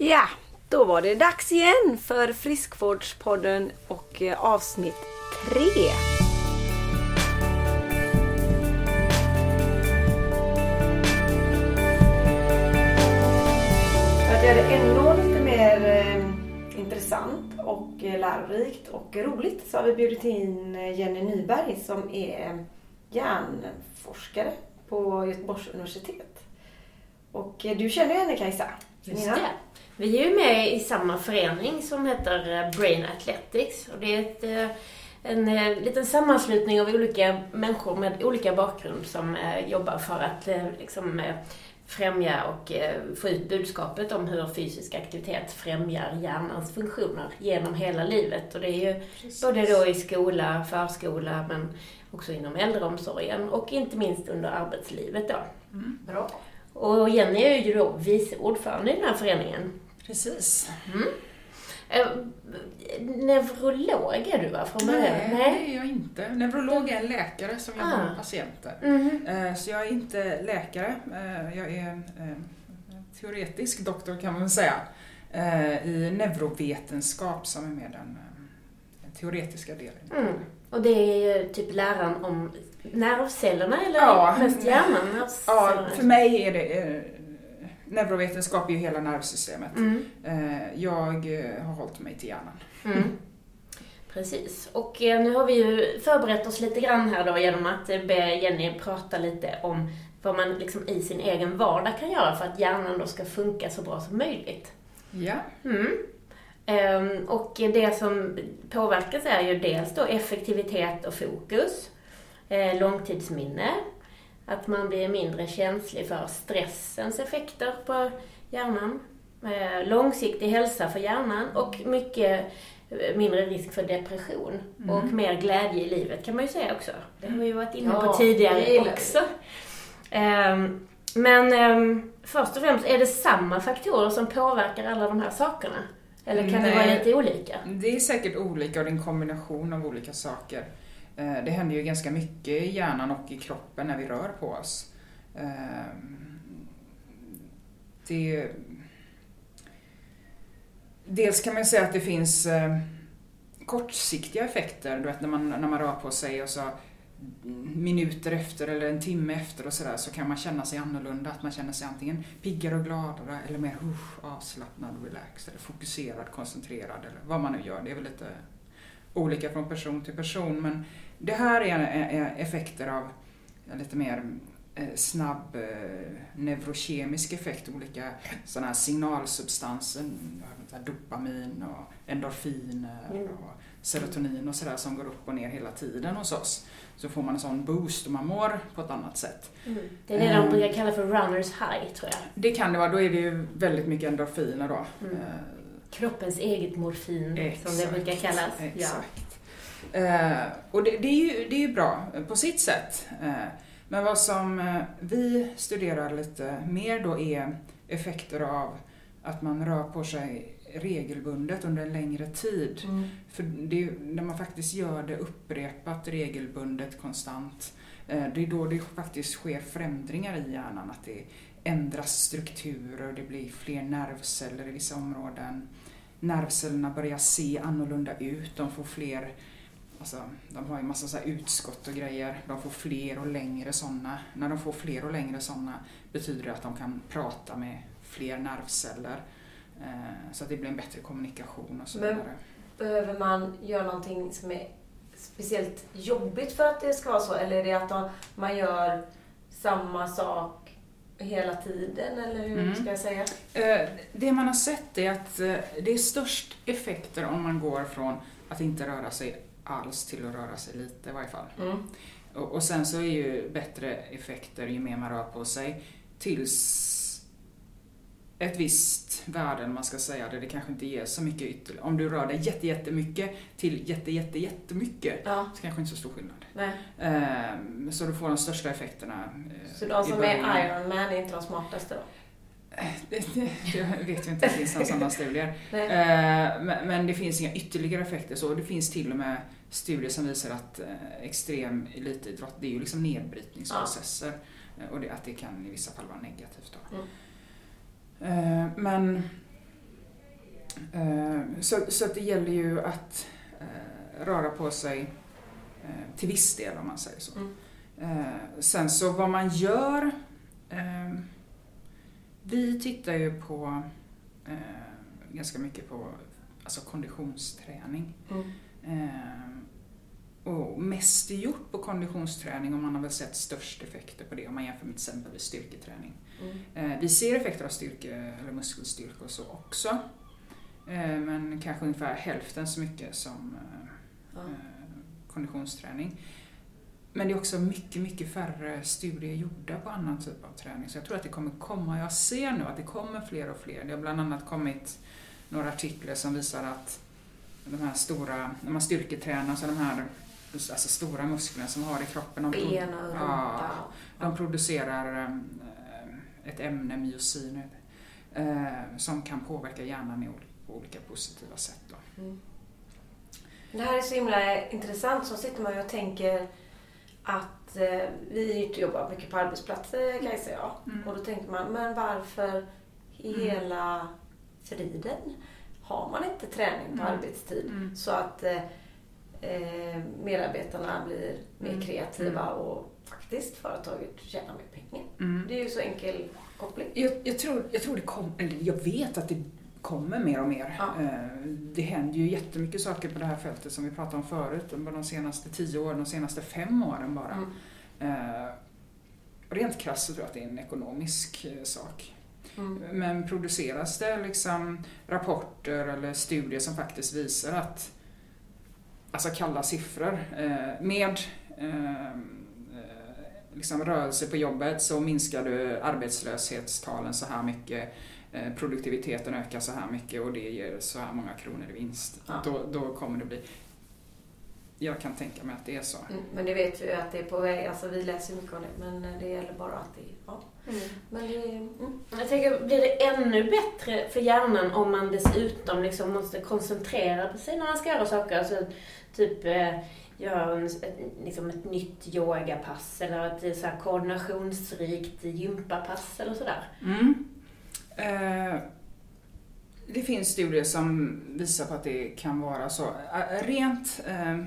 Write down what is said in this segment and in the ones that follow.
Ja, då var det dags igen för Friskvårdspodden och eh, avsnitt tre. För att göra det ännu lite mer eh, intressant och eh, lärorikt och roligt så har vi bjudit in Jenny Nyberg som är hjärnforskare på Göteborgs universitet. Och du känner ju henne Kajsa? Just det. Vi är ju med i samma förening som heter eh, Brain Athletics. Och det är ett, eh, en eh, liten sammanslutning av olika människor med olika bakgrund som jobbar för att liksom, främja och få ut budskapet om hur fysisk aktivitet främjar hjärnans funktioner genom hela livet. Och det är ju både då i skola, förskola, men också inom äldreomsorgen och inte minst under arbetslivet då. Bra. Och Jenny är ju då vice ordförande i den här föreningen. Precis. Eh, neurolog är du va, från början? Nej, det är jag inte. Neurolog är en läkare som jobbar Ah. med patienter. Eh, Så jag är inte läkare. Eh, Jag är teoretisk doktor kan man säga. I neurovetenskap som är med den teoretiska delen. Mm. Och det är ju typ läran om nervcellerna eller Ja. mest hjärnan? Ja, för mig är det eh, neurovetenskap är ju hela nervsystemet. Mm. Eh, Jag eh, har hållit mig till hjärnan. Mm. Precis. Och eh, nu har vi ju förberett oss lite grann här då genom att eh, be Jenny prata lite om vad man liksom i sin egen vardag kan göra för att hjärnan då ska funka så bra som möjligt. Ja. Mm. Ehm, och det som påverkas är ju dels då effektivitet och fokus, eh, långtidsminne, att man blir mindre känslig för stressens effekter på hjärnan, eh, långsiktig hälsa för hjärnan och mycket eh, mindre risk för depression och mer glädje i livet kan man ju säga också. Det har vi ju varit inne Ja, på gillar tidigare också. Ehm, men ehm, först och främst, är det samma faktorer som påverkar alla de här sakerna? Eller kan det vara Nej. lite olika? Det är säkert olika och det är en kombination av olika saker. Eh, det händer ju ganska mycket i hjärnan och i kroppen när vi rör på oss. Ehm, det... Dels kan man säga att det finns eh, kortsiktiga effekter, du vet när man, när man rör på sig och så minuter efter eller en timme efter och sådär så kan man känna sig annorlunda. Att man känner sig antingen piggare och gladare eller mer uh, avslappnad och relaxed eller fokuserad, koncentrerad eller vad man nu gör. Det är väl lite olika från person till person men det här är, effekter av lite mer eh, snabb eh, neurokemisk effekt, olika sådana här signalsubstanser, dopamin och endorfiner Mm. och serotonin och sådär som går upp och ner hela tiden hos oss. Så får man en sån boost och man mår på ett annat sätt. Det är det de Mm. brukar kalla för runners high, tror jag. Det kan det vara, då är det ju väldigt mycket endorfiner då. Mm. Kroppens eget morfin, som det Exakt, brukar kallas. Ja. Exakt. Eh, och det, det, är ju, det är ju bra på sitt sätt. Eh, men vad som eh, vi studerar lite mer då är effekter av att man rör på sig regelbundet under en längre tid. Mm. För det, när man faktiskt gör det upprepat, regelbundet, konstant, eh, det är då det faktiskt sker förändringar i hjärnan. Att det ändras strukturer, det blir fler nervceller i vissa områden. Nervcellerna börjar se annorlunda ut, de får fler Alltså, de har ju massa så utskott och grejer. De får fler och längre sådana. När de får fler och längre sådana betyder det att de kan prata med fler nervceller. Eh, så att det blir en bättre kommunikation och så Men- vidare. Behöver man göra någonting som är speciellt jobbigt för att det ska vara så? Eller är det att man gör samma sak hela tiden? Eller hur Mm. ska jag säga? Eh, Det man har sett är att eh, det är störst effekter om man går från att inte röra sig alls till att röra sig lite i varje fall. Mm. Och, och sen så är ju bättre effekter ju mer man rör på sig tills ett visst värde, man ska säga det, det kanske inte ger så mycket ytterligare. Om du rör dig jätte, jättemycket till jätte, jätte, jättemycket Ja, så kanske inte så stor skillnad. nej. Eh, Så du får de största effekterna. eh, Så de som är Iron Man är inte de smartaste då? Det, det, jag vet ju inte, det finns några sådana studier. Nej. Eh, Men, men det finns inga ytterligare effekter så. Det finns till och med studier som visar att eh, extrem elitidrott, det är ju liksom nedbrytningsprocesser. Eh, Och det, att det kan i vissa fall vara negativt. Då. Mm. Eh, Men Eh, så, så det gäller ju att eh, röra på sig till viss del om man säger så. Mm. Sen så vad man gör. Vi tittar ju på ganska mycket på alltså konditionsträning. Mm. Och mest gjort på konditionsträning och man har väl sett störst effekter på det om man jämför med till exempel styrketräning. Mm. Eh, vi ser effekter av styrke eller muskelstyrka och så också. Eh, men kanske ungefär hälften så mycket som eh, Ja. konditionsträning. Men det är också mycket, mycket färre studier gjorda på annan typ av träning. Så jag tror att det kommer komma, jag ser nu att det kommer fler och fler. Det har bland annat kommit några artiklar som visar att de här stora, när man styrketränar, så de här alltså stora musklerna som har i kroppen. De, Ben och rumpa. Ja, de producerar eh, ett ämne, myosin, eh, som kan påverka hjärnan på olika positiva sätt. Mm. Det här är så himla intressant. Så sitter man ju och tänker att eh, vi jobbar mycket på arbetsplatser, Kajsa och jag. Mm. Och då tänker man, men varför i Mm. hela friden har man inte träning på Mm. arbetstid? Mm. Så att eh, medarbetarna blir mer Mm. kreativa och faktiskt företaget tjänar mer pengar. Mm. Det är ju så enkel koppling. Jag, jag, tror, jag tror det kommer, eller jag vet att det kommer mer och mer. Ja. Eh, Det händer ju jättemycket saker på det här fältet som vi pratade om förut, under de senaste tio åren, de senaste fem åren bara. Mm. Eh, Rent krasst så tror jag att det är en ekonomisk eh, sak. Mm. Men produceras det liksom rapporter eller studier som faktiskt visar att, alltså kalla siffror, eh, med eh, eh, liksom rörelse på jobbet så minskar du arbetslöshetstalen så här mycket, eh, produktiviteten ökar så här mycket och det ger så här många kronor i vinst. Ja. Då, då kommer det bli, jag kan tänka mig att det är så. Mm. Men det vet vi ju att det är på väg. Alltså vi läser mycket om det. Men det gäller bara att det ja. Men det är, mm. Jag tänker, blir det ännu bättre för hjärnan om man dessutom liksom måste koncentrera på sig när man ska göra saker? Alltså, typ eh, göra en, ett, liksom ett nytt yogapass eller ett så här koordinationsrikt gympapass eller sådär. Mm. Eh, det finns studier som visar på att det kan vara så. Eh, Rent eh, eh,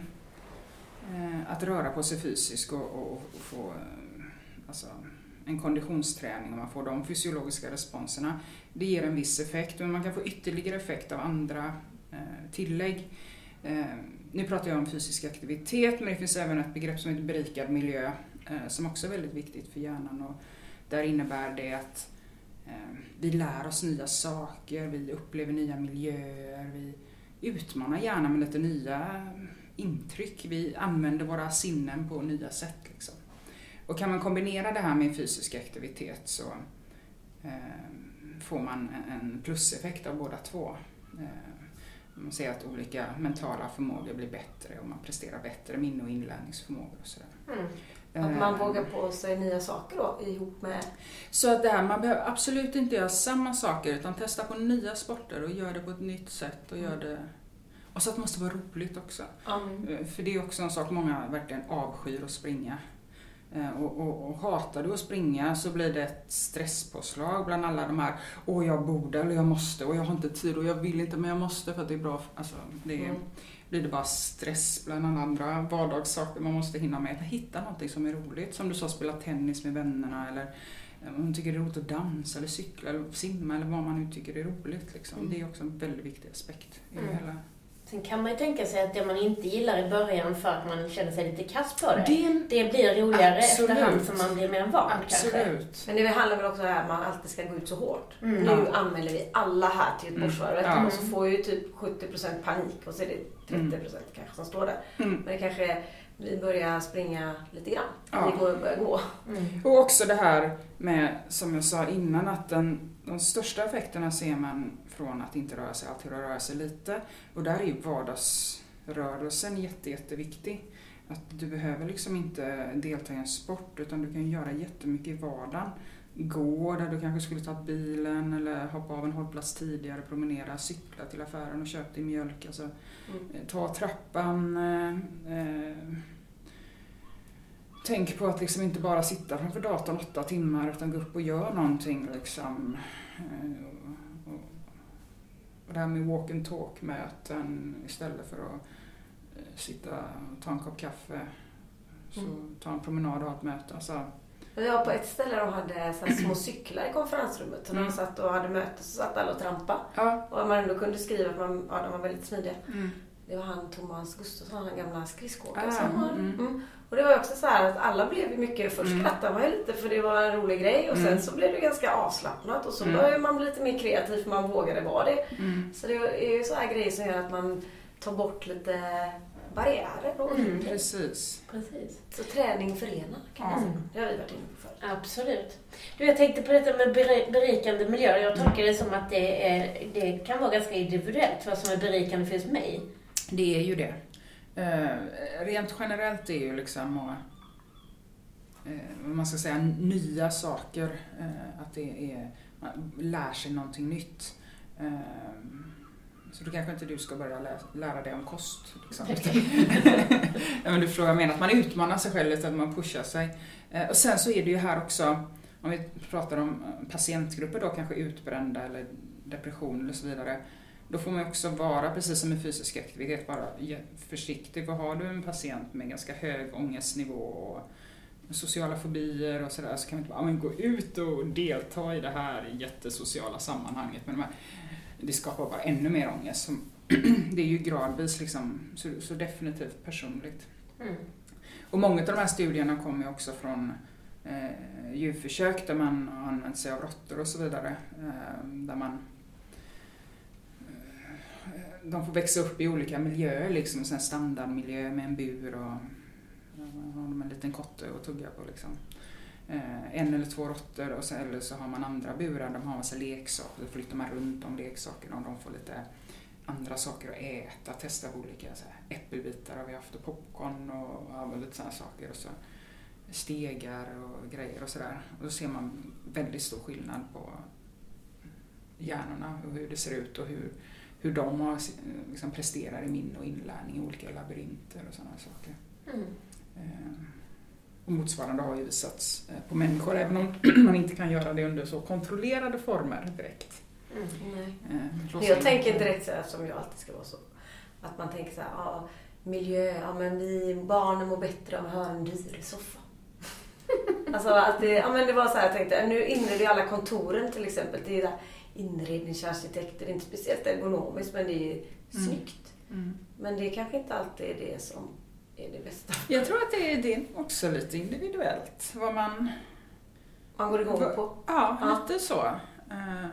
Eh, att röra på sig fysiskt och, och, och få eh, alltså, en konditionsträning och man får de fysiologiska responserna. Det ger en viss effekt men man kan få ytterligare effekt av andra eh, tillägg. Eh, nu pratar jag om fysisk aktivitet men det finns även ett begrepp som heter berikad miljö eh, som också är väldigt viktigt för hjärnan. Och där innebär det att eh, vi lär oss nya saker, vi upplever nya miljöer, vi utmanar hjärnan med lite nya intryck. Vi använder våra sinnen på nya sätt. Liksom. Och kan man kombinera det här med fysisk aktivitet så eh, får man en pluseffekt av båda två. Eh, man ser att olika mentala förmågor blir bättre och man presterar bättre minne och inlärningsförmågor och sådär. Mm. Att man Eh, vågar på sig nya saker då ihop med... Så att det här, man behöver absolut inte göra samma saker utan testa på nya sporter och göra det på ett nytt sätt och gör det... Och så att det måste vara roligt också. Eh, För det är också en sak många verkligen avskyr att springa. Eh, Och, och, och hatar du att springa så blir det ett stresspåslag bland alla de här Åh jag borde eller jag måste och jag har inte tid och jag vill inte men jag måste för att det är bra. Alltså, det är, Mm. blir det bara stress bland alla andra vardagssaker man måste hinna med. Hitta någonting som är roligt. Som du sa, spela tennis med vännerna eller eh, om man tycker det är roligt att dansa eller cykla eller simma eller vad man nu tycker är roligt. Liksom. Mm. Det är också en väldigt viktig aspekt i Mm. hela Sen kan man ju tänka sig att det man inte gillar i början för att man känner sig lite kass på det, Det, det blir roligare Absolut. efterhand som man blir mer van kanske. absolut. Men det handlar väl också om att man alltid ska gå ut så hårt. Mm. Nu Ja. anmäler vi alla här till Göteborgsvarvet Mm. Ja. och så får ju typ 70% panik och så är det 30% kanske som står där. Mm. Men det kanske är, vi börjar springa lite grann. Ja. Vi går, börjar gå. Mm. Och också det här med, som jag sa innan, att den, de största effekterna ser man från att inte röra sig allt till att röra sig lite. Och där är ju vardagsrörelsen jätte, jätteviktig. Att du behöver liksom inte delta i en sport utan du kan göra jättemycket i vardagen. Gå där du kanske skulle ta bilen eller hoppa av en hållplats tidigare, promenera, cykla till affären och köpa din mjölk. Alltså, Mm. Eh, ta trappan. Eh, tänk på att liksom inte bara sitta framför datorn åtta timmar utan gå upp och gör någonting. Liksom. Eh, och, och, Och det här med walk and talk möten istället för att eh, sitta och ta en kopp kaffe. Så Mm. ta en promenad och ha ett möte. Alltså, Jag var på ett ställe och hade så små cyklar i konferensrummet. När Mm. de satt och hade möte så satt alla och trampade. ja. Och man ändå kunde skriva att man, ja, de var väldigt smidiga. Mm. Det var han Thomas Gustafsson, han gamla skridskoåkaren. Ah, som var- mm. mm. Och det var också så här att alla blev ju mycket, först Mm. skrattade man ju lite för det var en rolig grej och sen Mm. så blev det ganska avslappnat och så Mm. började man bli lite mer kreativ för man vågade vara det. Mm. Så det är ju så här grejer som gör att man tar bort lite barriärer och Mm. Precis. Precis. Så träning förenar kan man Ja. säga. Det har vi varit inne på förut. Absolut. Du, jag tänkte på detta med beri- berikande miljö. Jag tolkar det som att det, är, det kan vara ganska individuellt vad som är berikande för just mig. Det är ju det. Eh, rent generellt är ju liksom att, eh, man ska säga, nya saker. Eh, att det är, man lär sig någonting nytt. Eh, så då kanske inte du ska börja lä- lära dig om kost. Liksom. men du jag menar, att man utmanar sig själv lite, att man pushar sig. Eh, och sen så är det ju här också, om vi pratar om eh, patientgrupper då, kanske utbrända eller depression eller så vidare. Då får man också vara, precis som med fysisk aktivitet, bara försiktig. För har du en patient med ganska hög ångestnivå och sociala fobier och sådär så kan man inte bara "Ja, men gå ut och delta i det här jättesociala sammanhanget. Men de här, det skapar bara ännu mer ångest. Som, det är ju gradvis liksom, så, så definitivt personligt. Mm. Och många av de här studierna kommer ju också från eh, djurförsök där man har använt sig av råttor och så vidare. Eh, där man de får växa upp i olika miljöer, liksom en standardmiljö med en bur och har de en liten kotte att tugga på. Liksom. Eh, en eller två råttor och så, eller så har man andra burar, de har massa leksaker, då flyttar man runt om leksakerna och de får lite andra saker att äta, testa olika så här, äppelbitar har vi haft och popcorn och ja, lite sådana saker. Och så stegar och grejer och sådär. Och då ser man väldigt stor skillnad på hjärnorna och hur det ser ut och hur, hur de har, liksom, presterar i minne och inlärning i olika labyrinter och sådana saker. Mm. Eh, Och motsvarande har ju visats eh, på människor, även om man inte kan göra det under så kontrollerade former direkt. Mm. Nej. Eh, Men låsa jag tänker direkt så här, som jag alltid ska vara så. Att man tänker så här, ja, miljö, ja men vi barnen mår bättre om vi har en dyr soffa. alltså att det, ja men det var så här, jag tänkte, nu inreder alla kontoren till exempel. Det är där inredningsarkitekter, inte speciellt ergonomiskt men det är Mm. snyggt. Mm. Men det är kanske inte alltid är det som är det bästa. Jag tror att det är, det också lite individuellt. Vad man... Man går igång på. Ja, Ja. lite så. Eh,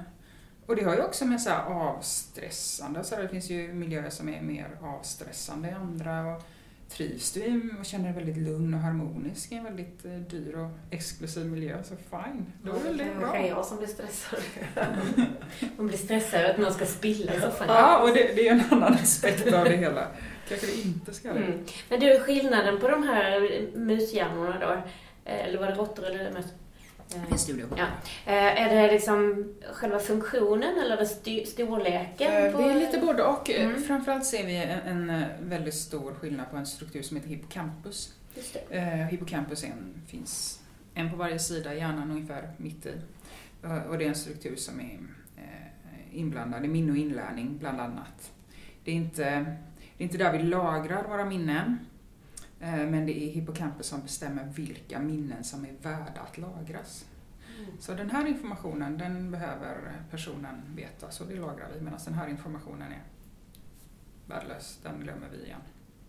Och det har ju också med så avstressande, så här, det finns ju miljöer som är mer avstressande än andra. Och trivs du i och känner dig väldigt lugn och harmonisk i en väldigt eh, dyr och exklusiv miljö, så fine. Då är det bra. jag som blir stressad. Man blir stressad att någon ska spilla i soffan. Ja, och det, det är en annan aspekt av det hela. Kanske det inte ska det. Mm. Men du, skillnaden på de här mushjärnorna då, eh, eller var det råttor eller möss? Eh, Det finns studier på Ja. Eh, Är det liksom själva funktionen eller det storleken? Eh, på- Det är lite både och. Eh, Mm. Framförallt ser vi en, en eh, väldigt stor skillnad på en struktur som heter hippocampus. Det. Eh, hippocampus är en, finns en på varje sida i hjärnan ungefär mitt i. Eh, och det är en struktur som är eh, inblandad i minne och inlärning bland annat. Det är inte, det är inte där vi lagrar våra minnen. Eh, Men det är hippocampus som bestämmer vilka minnen som är värda att lagras. Så den här informationen den behöver personen veta, så det lagrar vi. Medan den här informationen är värdelös, den glömmer vi igen.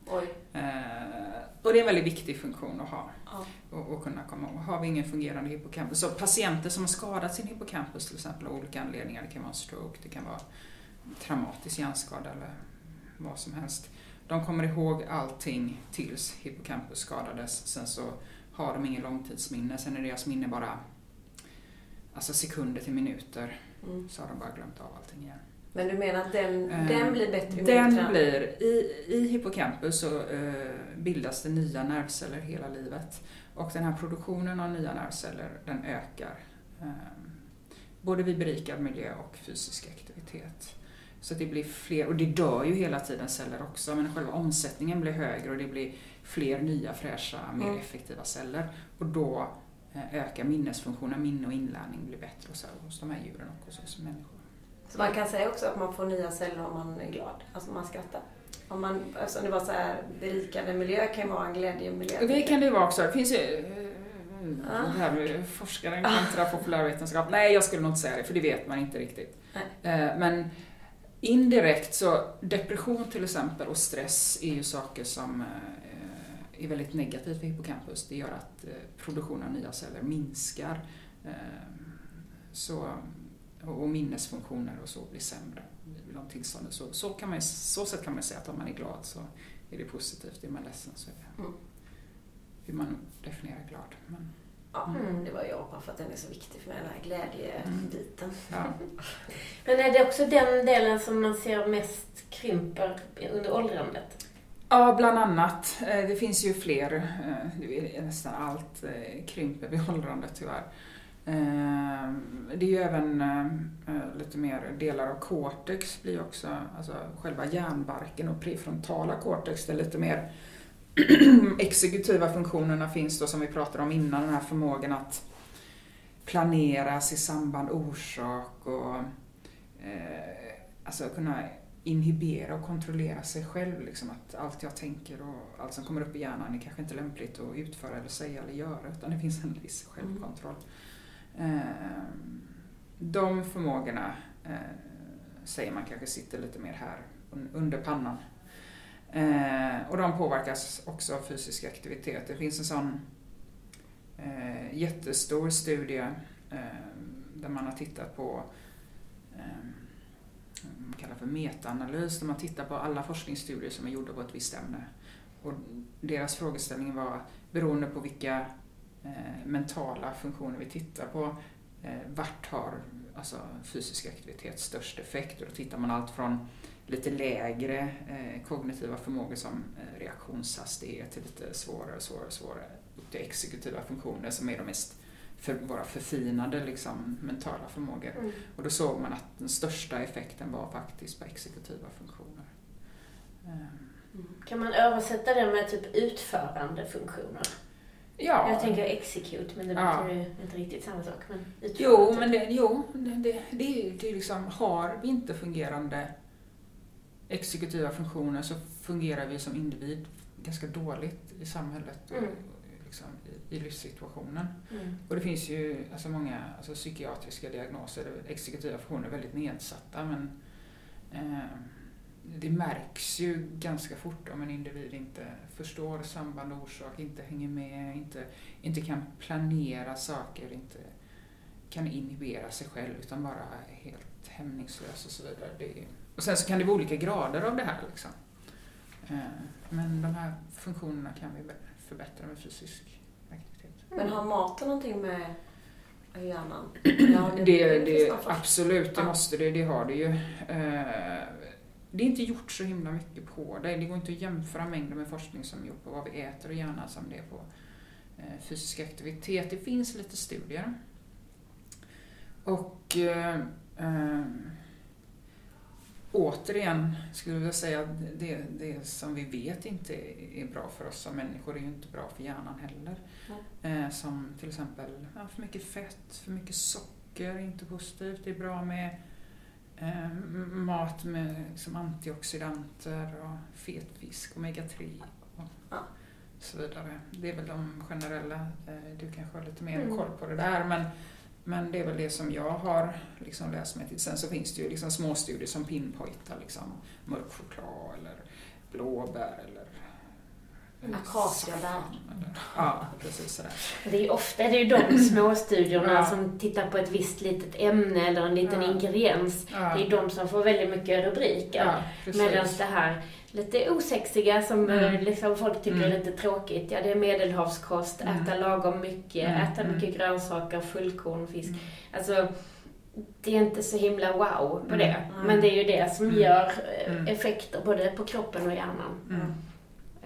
Oj. Eh, och det är en väldigt viktig funktion att ha Ja. och, och kunna komma ihåg. Har vi ingen fungerande hippocampus, så patienter som har skadat sin hippocampus till exempel av olika anledningar, det kan vara en stroke, det kan vara traumatisk hjärnskada eller vad som helst. De kommer ihåg allting tills hippocampus skadades, sen så har de ingen långtidsminne, sen är deras minne bara alltså sekunder till minuter, Mm. så har de bara glömt av allting igen. Men du menar att den, Eh, den blir bättre Den tränad? blir, i, i hippocampus så eh, bildas det nya nervceller hela livet. Och den här produktionen av nya nervceller den ökar. Eh, både vid berikad miljö och fysisk aktivitet. Så det blir fler, och det dör ju hela tiden celler också, men själva omsättningen blir högre och det blir fler nya fräscha, mer Mm. effektiva celler. Och då eh, ökar minnesfunktionen, minne och inlärning blir bättre här, hos de här djuren och hos oss människor. Så man kan säga också att man får nya celler om man är glad, alltså man skrattar. Om man, alltså det var så här, berikande miljö kan ju vara en glädjemiljö. Det kan det ju vara också. Det finns ju eh, det här med forskaren kontra populärvetenskap. Nej, jag skulle nog inte säga det, för det vet man inte riktigt. Nej. Eh, Men indirekt så, depression till exempel och stress är ju saker som eh, är väldigt negativt för hippocampus. Det gör att eh, produktionen av nya celler minskar. Eh, Så, och minnesfunktioner och så blir sämre vid de tillstånden. Så, så, kan man, så sätt kan man säga att om man är glad så är det positivt. Är man ledsen så är det, Mm. hur man definierar glad. Men, Ja, Mm. det var jag bara för att den är så viktig för mig, den här glädjebiten. ja. Men är det också den delen som man ser mest krymper under åldrandet? Ja, bland annat. Eh, Det finns ju fler. eh, Nästan allt eh, krymper vid åldrandet tyvärr. Det är ju även lite mer delar av cortex blir också, alltså själva hjärnbarken och prefrontala cortex, det är lite mer exekutiva funktionerna finns då som vi pratade om innan, den här förmågan att planera, se samband, orsak och eh, alltså kunna inhibera och kontrollera sig själv. Liksom, att allt jag tänker och allt som kommer upp i hjärnan är kanske inte lämpligt att utföra eller säga eller göra utan det finns en viss självkontroll. Eh, de förmågorna eh, säger man kanske sitter lite mer här under pannan. Eh, och de påverkas också av fysisk aktivitet. Det finns en sån eh, jättestor studie eh, där man har tittat på eh, man kallar för metaanalys, där man tittar på alla forskningsstudier som är gjorda på ett visst ämne. Och deras frågeställning var, beroende på vilka eh, mentala funktioner vi tittar på, eh, vart har alltså, fysisk aktivitet störst effekt? Och då tittar man allt från lite lägre eh, kognitiva förmågor som eh, reaktionshastighet till lite svårare och svårare svårare upp till exekutiva funktioner som är de mest för våra förfinade liksom, mentala förmågor. Mm. Och då såg man att den största effekten var faktiskt på exekutiva funktioner. Ehm, Kan man översätta det med typ utförande funktioner? Ja, Jag tänker execute, men det Ja. betyder ju inte riktigt samma sak. Men utförande, jo, men det, jo, det, det, det, är- är liksom, har vi inte fungerande exekutiva funktioner så fungerar vi som individ ganska dåligt i samhället och Mm. liksom, i, i livssituationen. Mm. Och det finns ju alltså många alltså, psykiatriska diagnoser där exekutiva funktioner är väldigt nedsatta men eh, det märks ju ganska fort om en individ inte förstår samband och orsak, inte hänger med, inte, inte kan planera saker, inte kan inhibera sig själv utan bara är helt hämningslös och så vidare. Det är, och sen så kan det vara olika grader av det här liksom. Eh, men de här funktionerna kan vi förbättra med fysisk aktivitet. Men har maten någonting med hjärnan? Det, det, absolut, det måste det. Det har det ju. Eh, Det är inte gjort så himla mycket på det. Det går inte att jämföra mängder med forskning som är gjort på vad vi äter och gärna som det är på eh, fysisk aktivitet. Det finns lite studier. Och eh, återigen skulle jag vilja säga att det, det som vi vet inte är bra för oss som människor är ju inte bra för hjärnan heller. Eh, som till exempel ja, för mycket fett, för mycket socker är inte positivt. Det är bra med eh, mat med liksom, antioxidanter och fetfisk, omega-3 och Ja. så vidare. Det är väl de generella, eh, du kanske har lite mer Mm. koll på det där men, men det är väl det som jag har liksom läst mig till. Sen så finns det ju liksom småstudier som pinpointar liksom mörk choklad eller blåbär eller saffran eller- Ja, precis sådär. Det är ju ofta det är ju de småstudierna Ja. som tittar på ett visst litet ämne eller en liten Ja. ingrediens. Ja, Det är de som får väldigt mycket rubriker. ja. Medan det här lite osexiga som Mm. eh, liksom folk tycker Mm. är lite tråkigt. Ja, det är medelhavskost, Mm. äta lagom mycket, Mm, äta mm. mycket grönsaker, fullkorn, fisk. Mm. Alltså, det är inte så himla wow på Mm. det. Mm. Men det är ju det som Mm. gör eh, Mm. effekter både på kroppen och hjärnan.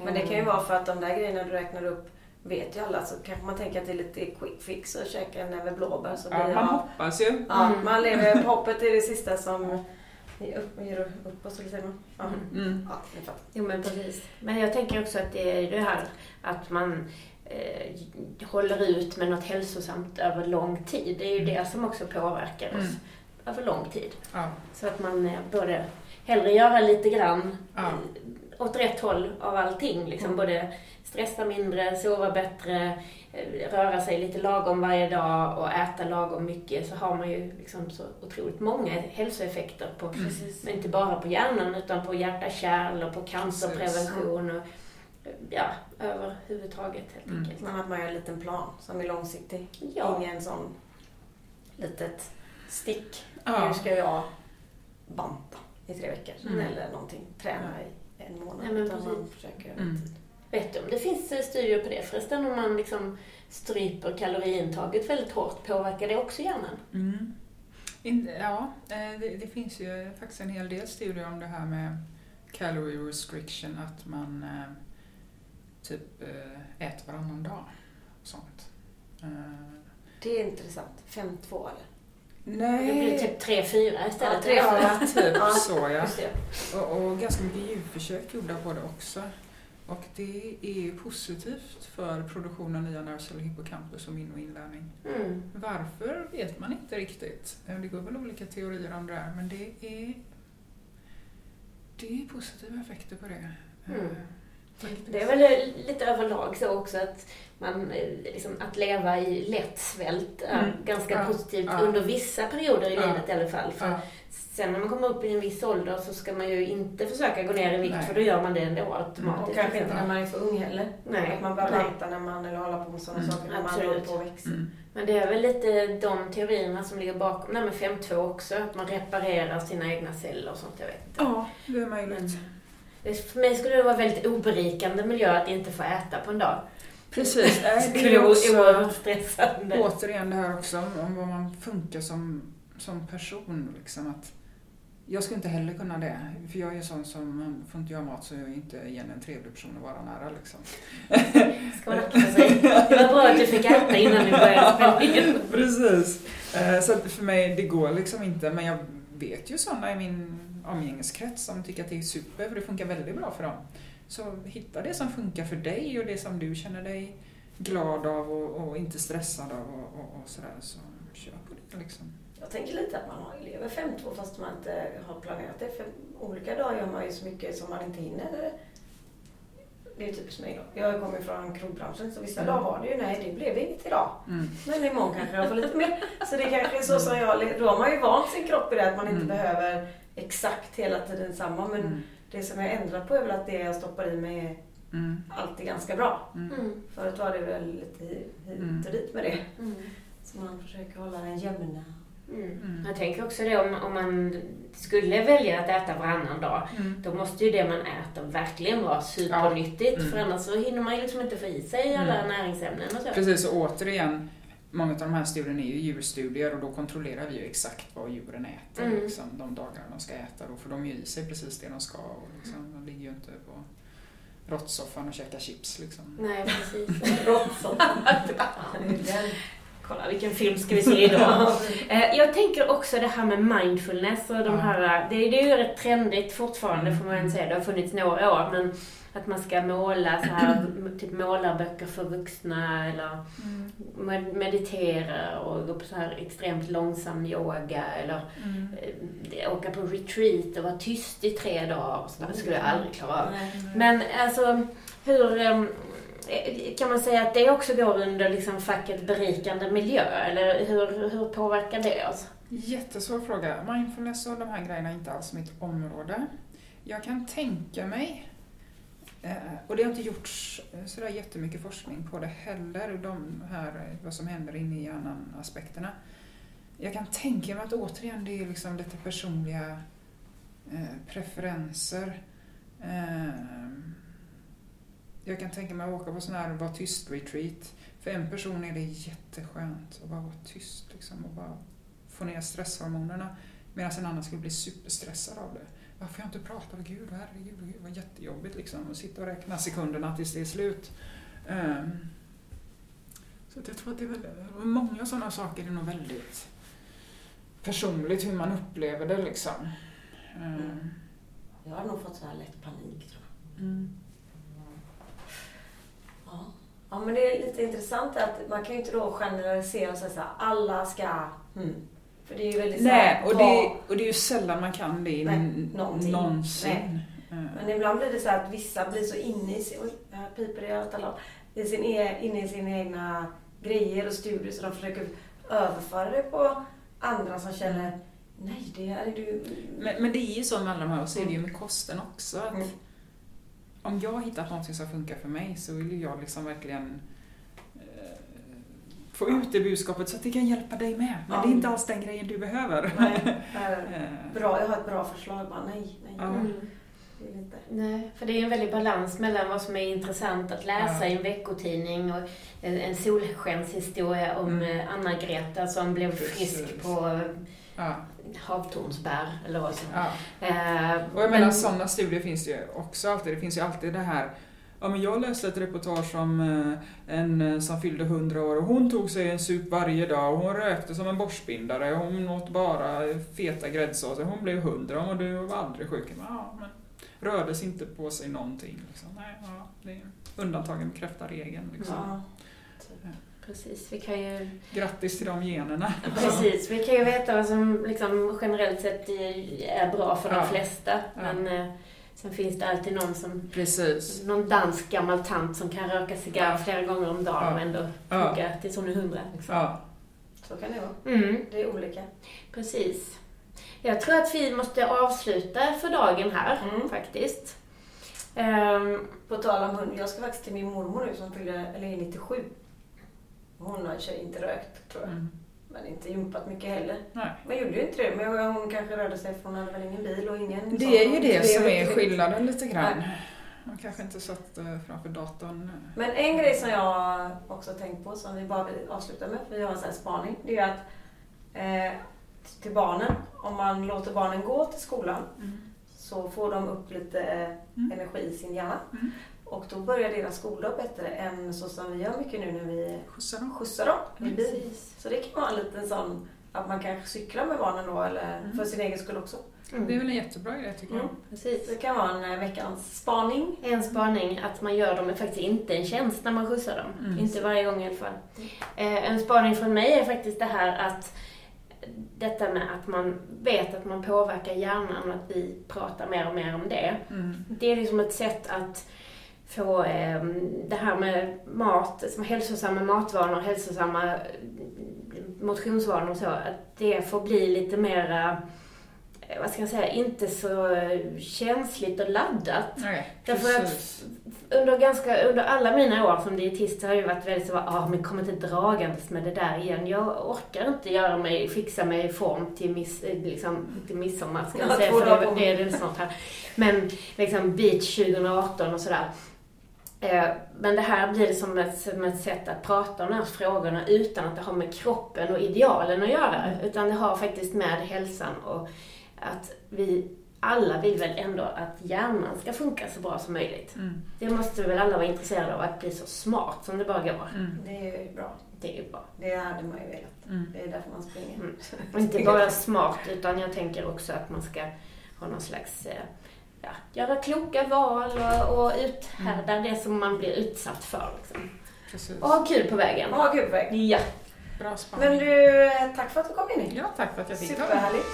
Mm. Men det kan ju vara för att de där grejerna du räknar upp vet ju alla så kanske man tänker att det är lite quick fix att käka en näve blåbär så blir Ja, man av. hoppas ju. Ja, Mm. man lever, hoppet är det sista som ger upp, ger upp oss, eller säger man? Ja. Mm. Mm. Ja. Jo men precis. Men jag tänker också att det är det här att man eh, håller ut med något hälsosamt över lång tid. Det är ju det som också påverkar oss. över lång tid. Ja. Så att man eh, både hellre göra lite grann Ja. Åt rätt håll av allting. Liksom. Mm. Både stressa mindre, sova bättre, eh, röra sig lite lagom varje dag och äta lagom mycket så har man ju liksom så otroligt många hälsoeffekter på, Precis. men inte bara på hjärnan utan på hjärta-kärl och på cancerprevention och ja, överhuvudtaget helt Mm. enkelt. Men att man gör en liten plan som är långsiktig. Ja. Ingen sån litet stick. Ja. Nu ska jag banta i tre veckor Mm. eller någonting. Träna i en månad. Nej, men utan man precis. försöker Mm. Vet du om det finns eh, studier på det förresten? Om man liksom stryper kaloriintaget väldigt hårt, påverkar det också hjärnan? Mm. In, ja, eh, det, det finns ju faktiskt en hel del studier om det här med calorie restriction, att man eh, typ äter varannan dag. och Sånt. Det är intressant. 5-2 eller? Det blir typ 3-4 istället. Ja, tre, Ja, typ Ja, så ja. Och, och ganska mycket djurförsök gjorda på det också. Och det är ju positivt för produktion av nya nervceller, hippocampus och minne och inlärning. Mm. Varför vet man inte riktigt. Eh, Det går väl olika teorier om det här, men det är, det är positiva effekter på det. Mm. Det är väl lite överlag så också att, man, eh, liksom, att leva i lätt svält är Mm. ganska Ja, positivt ja. under vissa perioder i Ja. livet i alla fall. För sen när man kommer upp i en viss ålder så ska man ju inte försöka gå ner i vikt Nej. för då gör man det ändå automatiskt. Och kanske inte när man är för ung heller. Nej. Att man börjar Nej. banta när man, eller hålla på med sådana Mm. saker när man Absolut. håller på att växa. mm. Men det är väl lite de teorierna som ligger bakom det här med 5.2 också. Att man reparerar sina egna celler och sånt. Jag vet inte. ja, det är möjligt. Men, för mig skulle det vara väldigt oberikande miljö att inte få äta på en dag. Precis. Det äh, skulle Det är vara oerhört stressande. återigen det här också om, vad man funkar som, som person. Liksom att jag skulle inte heller kunna det. För jag är ju sån som, får inte göra mat så jag är inte igen en trevlig person att vara nära. Liksom. Ska man akta sig. Det var bra att du fick äta innan du började spela in. Precis. Eh, Så för mig, det går liksom inte. Men jag vet ju sådana i min omgängeskrets som tycker att det är super, för det funkar väldigt bra för dem. Så hitta det som funkar för dig och det som du känner dig glad av och, och inte stressad av och, och, och sådär. Så kör på det liksom. Jag tänker lite att man har lever 5-2 fast man inte har planerat det. För olika dagar gör man ju så mycket som man inte hinner. Det är typiskt mig då. Jag kommer från krogbranschen så vissa Mm. dagar var det ju nej, det blev inget idag. Mm. Men imorgon kanske jag får lite mer. Så det kanske är så som jag, då har man ju vant sin kropp i det att man inte Mm. behöver exakt hela tiden samma. Men Mm. det som jag ändrar på är väl att det jag stoppar i mig är Mm. alltid ganska bra. Mm. Mm. Förut var det väl lite hit Mm. och dit med det. Mm. Så man försöker hålla den jämna. Mm. Mm. Jag tänker också det om, om man skulle välja att äta varannan dag. Mm. Då måste ju det man äter verkligen vara supernyttigt. Mm. För annars så hinner man ju liksom inte få i sig alla Mm. näringsämnen och så. Precis, och återigen, många av de här studierna är ju djurstudier och då kontrollerar vi ju exakt vad djuren äter Mm. liksom, de dagarna de ska äta. Då får de ju i sig precis det de ska. Och liksom, de ligger ju inte på råttsoffan och käkar chips. Liksom. Nej, precis. Råttsånt. Kolla vilken film ska vi se idag? Eh, Jag tänker också det här med mindfulness och de här, det, det är ju rätt trendigt fortfarande Mm. får man säga. Det har funnits några år men att man ska måla så här, typ målarböcker för vuxna eller med- meditera och gå på så här extremt långsam yoga eller Mm. eh, åka på retreat och vara tyst i tre dagar och sådär. Det skulle jag aldrig klara av. Men alltså, hur... Eh, kan man säga att det också går under liksom facket berikande miljö? Eller hur, hur påverkar det oss? Jättesvår fråga. Mindfulness och de här grejerna är inte alls mitt område. Jag kan tänka mig, eh, och det har inte gjorts eh, sådär jättemycket forskning på det heller, de här, vad som händer inne i hjärnan aspekterna. Jag kan tänka mig att återigen det är liksom lite personliga preferenser. Ehm, jag kan tänka mig att åka på sån här var tyst-retreat. För en person är det jätteskönt att bara vara tyst liksom, och bara få ner stresshormonerna. Medan en annan skulle bli superstressad av det. Varför jag inte prata? Gud, herregud, det var jättejobbigt liksom. Att sitta och räkna sekunderna tills det är slut. Ehm, så jag tror att det är väldigt, många sådana saker är nog väldigt personligt hur man upplever det liksom. Ehm, Jag har nog fått så här lätt panik tror jag. mm. Ja. men det är lite intressant att man kan ju inte då generalisera och säga så här, alla ska... Mm. För det är ju väldigt så Nej, här, och ta- det, och det är ju sällan man kan det Nej, någonting. någonsin. Eh, Men ibland blir det så att vissa blir så inne i sin... Oj, här piper det i sin, e- inne i sina egna grejer och studier så de försöker överföra det på andra som känner Nej, det är du... Men, men det är ju så med alla de här, och så är det ju med kosten också. Att Mm. Om jag har hittat någonting som funkar för mig så vill jag liksom verkligen eh, få ut det budskapet så att det kan hjälpa dig med. Men Ja. det är inte alls den grejen du behöver. Nej, Eh, bra, jag har ett bra förslag. Bara, nej, nej, Ja. Mm. inte. Nej, för det är en väldig balans mellan vad som är intressant att läsa Ja. i en veckotidning och en, en solskenshistoria om Mm. eh, Anna-Greta som blev frisk Precis. på eh, ja, havtornsbär eller vad som. ja. Eh, Och jag menar men- sådana studier finns det ju också alltid. Det finns ju alltid det här Ja, men jag läste ett reportage om eh, en eh, som fyllde 100 år och hon tog sig en sup varje dag och hon rökte som en borstbindare och hon åt bara feta gräddsåser. Hon blev 100 och du var aldrig sjuk. Men, ja, men rördes inte på sig någonting. Liksom. Nej, ja, det är undantagen bekräftar regeln. Liksom. Ja. Precis, vi kan ju, Grattis till de generna. precis, vi kan ju veta vad som liksom generellt sett är bra för de Ja. flesta. Ja. Men eh, sen finns det alltid någon som Precis. någon dansk gammal tant som kan röka cigarr flera gånger om dagen Ja. och ändå Ja. funka tills hon är hundra. Liksom. Ja. Så kan det vara. Mm. Det är olika. Precis. Jag tror att vi måste avsluta för dagen här, Mm. faktiskt. Ehm, På tal om hund, jag ska faktiskt till min mormor nu som fyller, eller är 97. Hon har sig inte rökt tror jag. Mm. Men inte jumpat mycket heller. Nej. Men gjorde ju inte det. Men hon kanske rörde sig för hon hade väl ingen bil och ingen... Det är ju det som är skillnaden lite grann. Nej. Man kanske inte satt eh, framför datorn. Men en grej som jag också tänkt på som vi bara vill avsluta med, för vi har en sån här spaning. Det är att eh, till barnen, om man låter barnen gå till skolan Mm. så får de upp lite Mm. energi i sin hjärna. Mm. Och då börjar deras skoldag bättre än så som vi gör mycket nu när vi Skjutsar dem. skjutsar dem i Mm. bil. precis. Så det kan vara en liten sån att man kanske cyklar med barnen då eller Mm. för sin egen skull också. Mm. Det är väl en jättebra idé tycker jag. Mm. precis. Det kan vara en eh, veckans spaning. En spaning att man gör dem faktiskt inte en tjänst när man skjutsar dem. Mm. Inte varje gång i alla fall. Eh, en spaning från mig är faktiskt det här att detta med att man vet att man påverkar hjärnan och att vi pratar mer och mer om det. Mm. Det är liksom ett sätt att få eh, det här med mat, som hälsosamma matvanor, hälsosamma eh, motionsvanor och så, att det får bli lite mera, eh, vad ska jag säga, inte så eh, känsligt och laddat. Nej, Därför att under, ganska, under alla mina år som dietist har jag varit väldigt så ah, men kom inte dragandes med det där igen. Jag orkar inte göra mig, fixa mig i form till, miss, eh, liksom, till midsommar, ska jag Ja, säga, för det, det är det snart här. Men liksom beach 2018 och sådär. Eh, Men det här blir det som ett, som ett sätt att prata om de här frågorna utan att det har med kroppen och idealen att göra. Utan det har faktiskt med hälsan och att vi alla vill väl ändå att hjärnan ska funka så bra som möjligt. Mm. Det måste väl alla vara intresserade av, att bli så smart som det bara går. Mm. Det är ju bra. Det är ju bra. Det hade man ju velat. Mm. Det är därför man springer. Mm. Och inte bara smart, utan jag tänker också att man ska ha någon slags, eh, ja, göra kloka val och, och uthärda det som man blir utsatt för. Liksom. Precis. Och ha kul på vägen. Ja, gud vad Ja. Bra spaning. Men du, eh, tack för att du kom in. Ja, tack för att jag fick komma. Superhärligt.